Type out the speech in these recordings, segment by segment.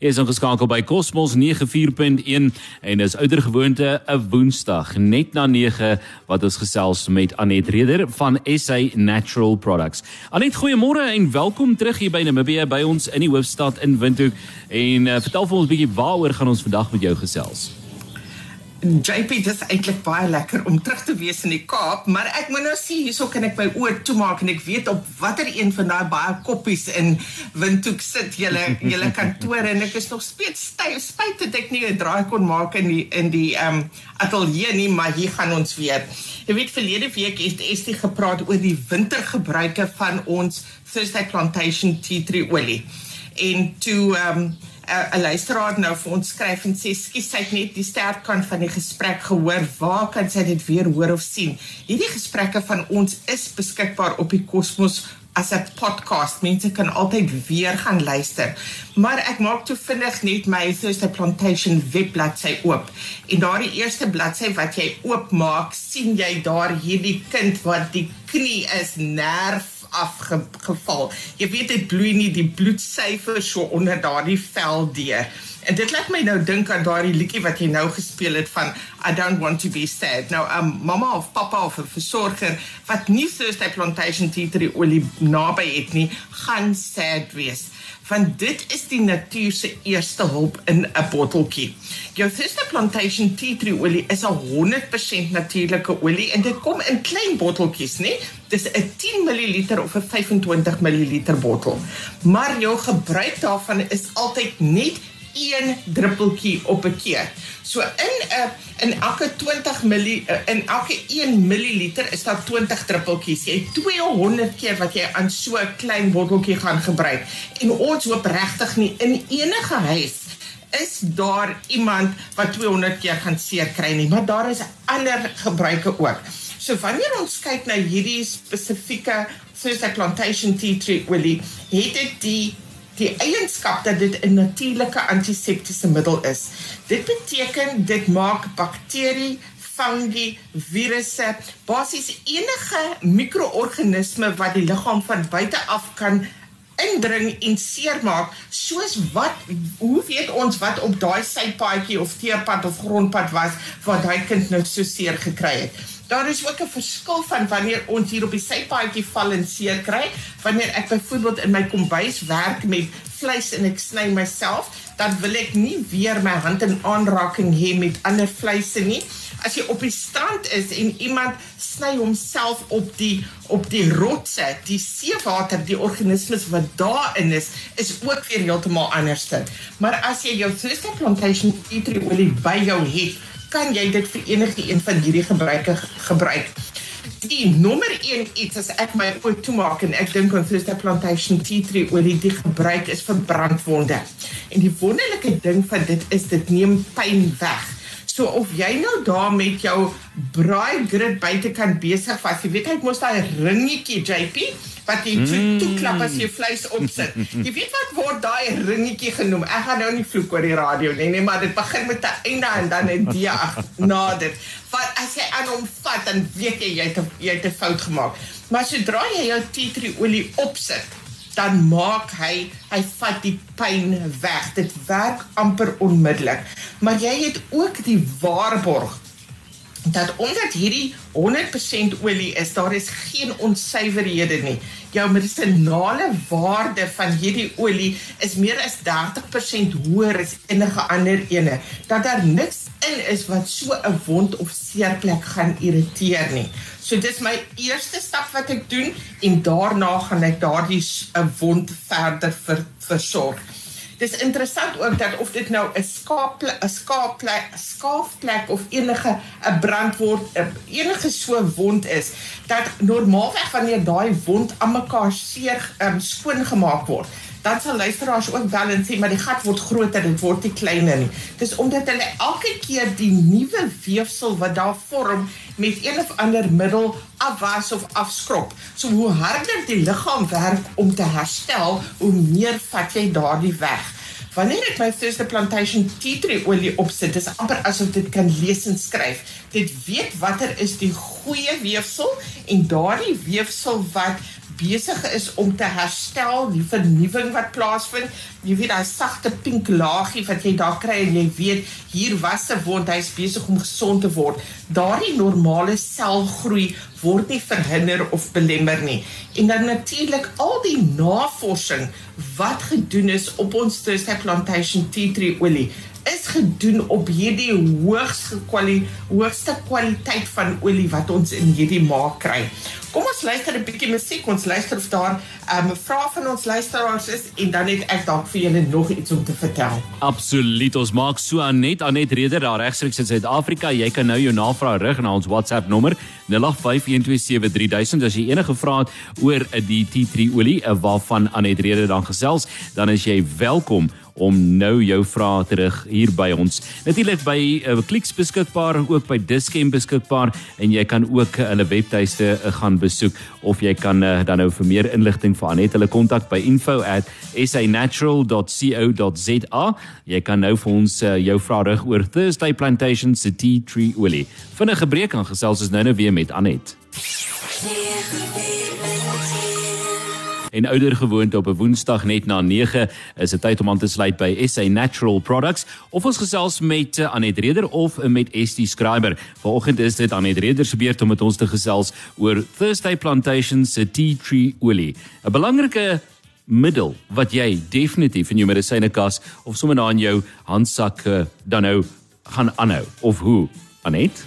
is ingeskakel by Cosmos 94.1 en is oudergewoonte 'n Woensdag net na 9 wat ons gesels met Anet Reder van SA Natural Products. Anet, goeiemôre en welkom terug hier by Namibia by ons in die hoofstad in Windhoek en uh, vertel vir ons 'n bietjie waaroor gaan ons vandag met jou gesels. JP dit is eintlik baie lekker om terug te wees in die Kaap, maar ek moet nou sien hierso kan ek my oë toemaak en ek weet op watter een van daai baie koppies in Windhoek sit julle julle kantoor en ek is nog steeds styf spyt dat ek nie 'n draai kon maak in die in die ehm um, ateljee nie, maar hier gaan ons weer. Jy weet verlede week het Estie gepraat oor die wintergebruike van ons Thursday Plantation tea tree olie. En toe ehm um, 'n luisteraar nou vir ons skryf en sê skie sy het net die sterk kant van die gesprek gehoor. Waar kan sy dit weer hoor of sien? Hierdie gesprekke van ons is beskikbaar op die Cosmos as 'n podcast. Mense kan altyd weer gaan luister. Maar ek maak toe vinnig net my Thursday Plantation webbladsy oop. En daardie eerste bladsy wat jy oopmaak, sien jy daar hierdie kind wat die knie is nerf afgeval. Jy weet dit bloei nie die bloedsyfer so onder daardie vel deur. En dit laat my nou dink aan daardie liedjie wat jy nou gespeel het van I don't want to be sad. Nou 'n um, mamma of pappa of 'n versorger wat nie Thursday Plantation tea tree olie naby het nie, gaan sad wees want dit is die natuur se eerste hulp in 'n botteltjie. Jou Thursday Plantation tea tree olie is 'n 100% natuurlike olie en dit kom in klein botteltjies, nê? Dis 'n 10 ml of 'n 25 ml bottel. Maar jou gebruik daarvan is altyd net een druppeltjie op 'n keer. So in 'n uh, in elke 20 ml uh, in elke 1 ml is daar 20 druppeltjies. Jy 200 keer wat jy aan so 'n klein botteltjie gaan gebruik. En ons hoop regtig nie in enige huis is daar iemand wat 200 keer gaan seer kry nie, maar daar is ander gebruike ook. So wanneer ons kyk na hierdie spesifieke soos 'n plantation tea tree olie, het dit die die eienskap dat dit 'n natuurlike antiseptiese middel is. Dit beteken dit maak bakterie, fungi, virusse, basies enige mikroorganisme wat die liggaam van buite af kan indring en seermaak soos wat hoe weet ons wat op daai sypaadjie of teerpad of grondpad was waar daai kind nou so seer gekry het daar is ook 'n verskil van wanneer ons hier op die sypaadjie val en seer kry, wanneer ek byvoorbeeld in my kombuis werk met vleis en ek sny myself, dan wil ek nie weer my hand in aanraking hê met ander vleise nie. As jy op die strand is en iemand sny homself op die op die rotse, die seewater, die organismes wat daarin is, is ook weer heeltemal anderste. Maar as jy jou Thursday Plantation tea tree olie by jou het, kan jy dit vir enige een van hierdie gebruike gebruik. Die nommer 1 iets as ek my oop toemaak en ek dink aan Thursday Plantation tea tree olie die gebruik is vir brandwonde. En die wonderlike ding van dit is dit neem pyn weg. So of jy nou daar met jou braai grit buitekant besig was, jy weet hy mos daai ringetjie JP wat jy toe, toe klap as jy vleis opsit. Jy weet wat word daai ringetjie genoem? Ek gaan nou nie vloek oor die radio nie, nee, maar dit begin met 'n einde en dan 'n D na dit. Want as jy aan hom vat, dan weet jy jy het jy het 'n fout gemaak. Maar sodra jy jou tea tree olie opsit, dan maak hy hy vat die pyn weg. Dit werk amper onmiddellik. Maar jy het ook die waarborg dat omdat hierdie 100% olie is, daar is geen onsuiverhede nie. Jou medisinale waarde van hierdie olie is meer as 30% hoër as enige ander ene. Dat daar niks in is wat so 'n wond of seerplek gaan irriteer nie. So dis my eerste stap wat ek doen en daarna gaan ek daardie 'n wond verder ver, versorg dis interessant ook dat of dit nou 'n skaap 'n skaapplek, 'n skaafplek of enige 'n brandwond, enige so wond is, dat normaalweg wanneer daai wond aan mekaar seer um, skoon gemaak word, dan sal luisteraars ook wel en sê maar die gat word groter, dit word nie kleiner nie. Dis omdat hulle elke keer die nuwe weefsel wat daar vorm met een of ander middel afwas of afskrob. So hoe harder die liggaam werk om te herstel, hoe meer vat jy daardie weg. Wanneer ek my Thursday Plantation tea tree olie opsit, is amper asof dit kan lees en skryf. Dit weet watter is die goeie weefsel en daardie weefsel wat besig is om te herstel, die vernuwing wat plaasvind. Jy weet daai sagte pink laagie wat jy daar kry en jy weet hier was 'n wond, hy's besig om gesond te word. Daardie normale selgroei word nie verhinder of belemmer nie. En dan natuurlik al die navorsing wat gedoen is op ons Thursday Plantation tea tree olie is gedoen op hierdie hoogste kwali hoogste kwaliteit van olie wat ons in hierdie maak kry. Kom ons luister 'n bietjie musiek. Ons luister of daar 'n um, vraag van ons luisteraars is en dan het ek dalk vir julle nog iets om te vertel. Absoluut. Ons maak so aan net aan net rede daar regstreeks in Suid-Afrika. Jy kan nou jou navraag rig na ons WhatsApp nommer 0851273000 as jy enige vrae het oor tea tree olie waarvan Anet rede dan gesels, dan is jy welkom om nou jou vrae terug hier by ons. Natuurlik by uh, Clicks beskikbaar, ook by Discam beskikbaar en jy kan ook uh, hulle webtuiste uh, gaan besoek of jy kan uh, dan nou vir meer inligting vir Anet hulle kontak by info@sanatural.co.za. Jy kan nou vir ons uh, jou vrae rig oor Thursday Plantation se tea tree olie. Vinnige breek aan gesels is nou nou weer met Anet. En ouer gewoonte op 'n Woensdag net na 9 is dit tyd om aan te sluit by SA Natural Products of ons gesels met uh, Anet Reder of uh, met ST Scriber. Vanoggend is dit Anet Reder se beurt om met ons te gesels oor Thursday Plantation se tea tree olie. 'n Belangrike middel wat jy definitief in jou medisynekas of sommer na in jou handsak uh, dan nou gaan aanhou of hoe Anet?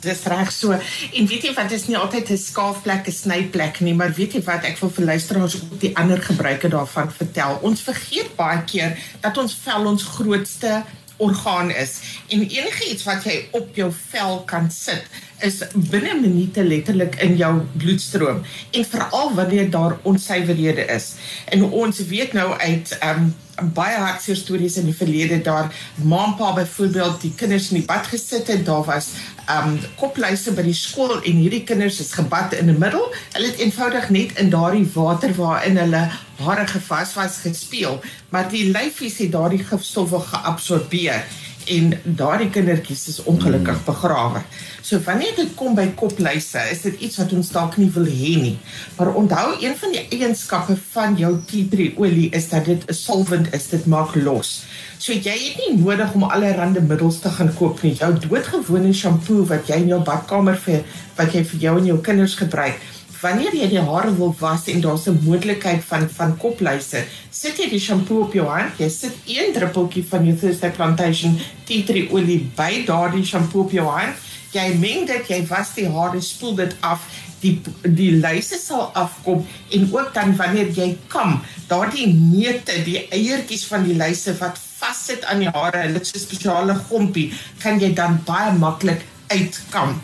Dis reg so. En weet jy wat is nie altyd 'n skaafplek, 'n snyplek nie, maar weet jy wat ek wil vir luisteraars ook die ander gebruike daarvan vertel. Ons vergeet baie keer dat ons vel ons grootste orgaan is en enige iets wat jy op jou vel kan sit is binne minute letterlik in jou bloedstroom. En veral wanneer daar onsuiverhede is. En ons weet nou uit um baie hartseer stories in die verlede daar maampa byvoorbeeld die kinders in die bad gesit het. Daar was um kopluise by die skool en hierdie kinders is gebad in die middel. Hulle het eenvoudig net in daardie water waarin hulle hare gevas was gespeel. Maar die lyfies het daardie gifstowwe geabsorbeer en daardie kindertjies is ongelukkig mm. begrawe. So wanneer dit kom by kopluise, is dit iets wat ons dalk nie wil hê nie. Maar onthou een van die eienskappe van jou tea tree olie is dat dit 'n solvent is, dit maak los. So jy het nie nodig om allerlei middels te gaan koop nie. Jou doodgewone shampoo wat jy in jou badkamer vir wat jy vir jou en jou kinders gebruik, wanneer jy die hare wil was en daar's 'n moontlikheid van van kopluise, sit jy die shampoo op jou hand, jy sit een druppeltjie van jou Thursday Plantation tea tree olie by daardie shampoo op jou hand. Jy meng dit, jy was die hare, spoel dit af. Die die lyse sal afkom en ook dan wanneer jy kam, daardie neute, die eiertjies van die lyse wat vassit aan die hare, hulle het so 'n spesiale gompie, kan jy dan baie maklik uitkam.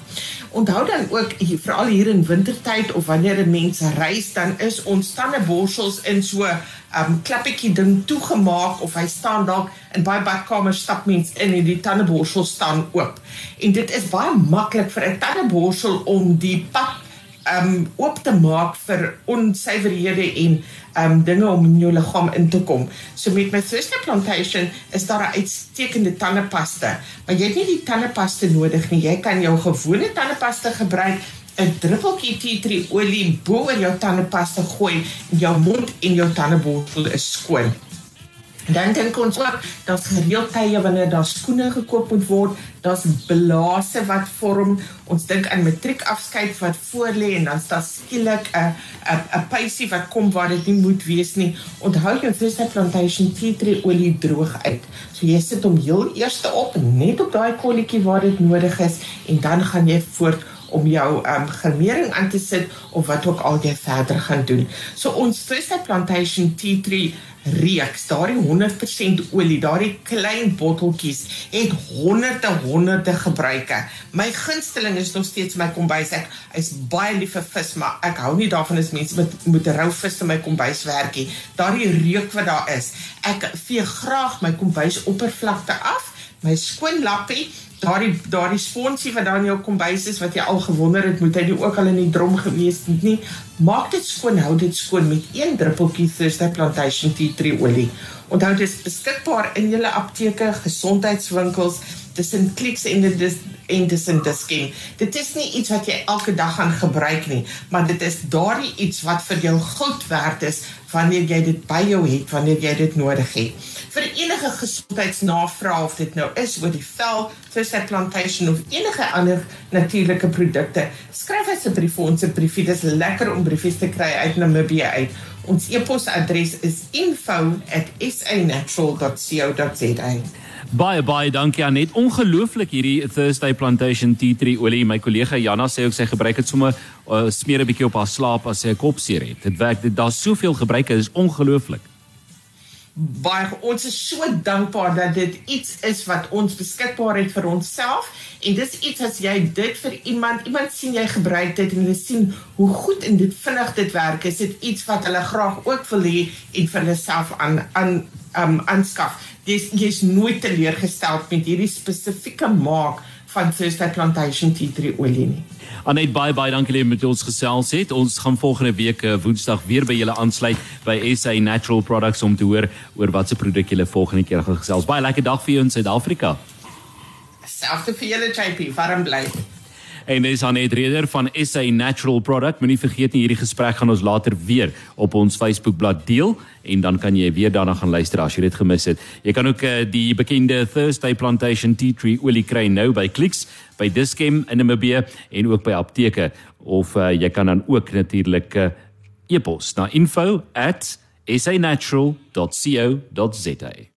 Onthou dan ook veral hier in wintertyd of wanneer 'n mens reis dan is ons tandeborsels in so 'n um, klappietjie ding toegemaak of hy staan dalk in baie badkamers stap mens in en die tandeborsel staan oop. En dit is baie maklik vir 'n tandeborsel om die pad um oop te maak vir onsuiverhede en um dinge om in jou liggaam in te kom. So met my Thursday Plantation is daar 'n uitstekende tandepasta, maar jy het nie die tandepasta nodig nie. Jy kan jou gewone tandepasta gebruik. 'n druppeltjie tea tree olie bo oor jou tandepasta gooi en jou mond en jou tandeborsel is skoon. Dan dink ons ook daar's gereeld tye wanneer daar skoene gekoop moet word, daar's blaase wat vorm. Ons dink aan matriekafskeid wat voor lê en dan staan skielik 'n 'n 'n pysie wat kom waar dit nie moet wees nie. Onthou jou Thursday Plantation tea tree olie droog uit. So jy sit hom heel eers op net op daai kolletjie waar dit nodig is en dan gaan jy voort om jou um gemering aan te sit of wat ook al jy verder gaan doen. So ons Thursday Plantation tea tree reeks, daardie 100% olie, daardie klein botteltjies het honderde honderde gebruike. My gunsteling is nog steeds my kombuis. Ek is baie lief vir vis, maar ek hou nie daarvan as mense met met rou vis in my kombuis werkie. Daardie reuk wat daar is. Ek vee graag my kombuis oppervlakte af, my skoon lappie daardie daardie sponsie wat daar in jou kombuis is wat jy al gewonder het moet hy nie ook al in die drom gewees het nie maak dit skoon hou dit skoon met een druppeltjie Thursday Plantation tea tree olie onthou dit is beskikbaar in julle apteke gesondheidswinkels tussen Clicks en dit en tussen Dischem. Dit is nie iets wat jy elke dag gaan gebruik nie, maar dit is daardie iets wat vir jou goud werd is wanneer jy dit by jou het, wanneer jy dit nodig het. Vir enige gesondheidsnavraag of dit nou is oor die vel, Twister Plantation of enige ander natuurlike produkte, skryf asseblief vir ons 'n briefie. Dit is lekker om briefies te kry uit Namibië uit. Ons e-posadres is info@sanatural.co.za. Baie baie dankie Anet. Ongelooflik hierdie Thursday Plantation Tea Tree olie. My kollega Jana sê ook sy gebruik dit sommer uh, smeer 'n bietjie op haar slaap as sy 'n kopseer het. Dit werk. Daar's soveel gebruike, dit is ongelooflik. Baie ons is so dankbaar dat dit iets is wat ons beskikbaar het vir onsself. En dis iets as jy dit vir iemand iemand sien jy gebruik dit en hulle sien hoe goed en dit vinnig dit werk is dit iets wat hulle graag ook wil hê en vir hulle self aan aan um aanskaf. Jy's jy's nooit teleurgestel met hierdie spesifieke maak van Thursday Plantation Tea Tree olie nie. Anet baie baie dankie dat jy met ons gesels het. Ons gaan volgende week eh, Woensdag weer by julle aansluit by SA Natural Products om te hoor oor watse produk julle volgende keer gaan gesels. Baie lekker dag vir jou in Suid-Afrika. Selfde vir julle JP, warm bly. En dis aan Edreder van SA Natural Product. Moenie vergeet nie hierdie gesprek gaan ons later weer op ons Facebookblad deel en dan kan jy weer daarna gaan luister as jy dit gemis het. Jy kan ook uh, die bekende Thursday Plantation Tea Tree olie kry nou by Clicks, by Dischem in Namibia en ook by apteke of uh, jy kan dan ook natuurlik uh, e-pos na info@sanatural.co.za.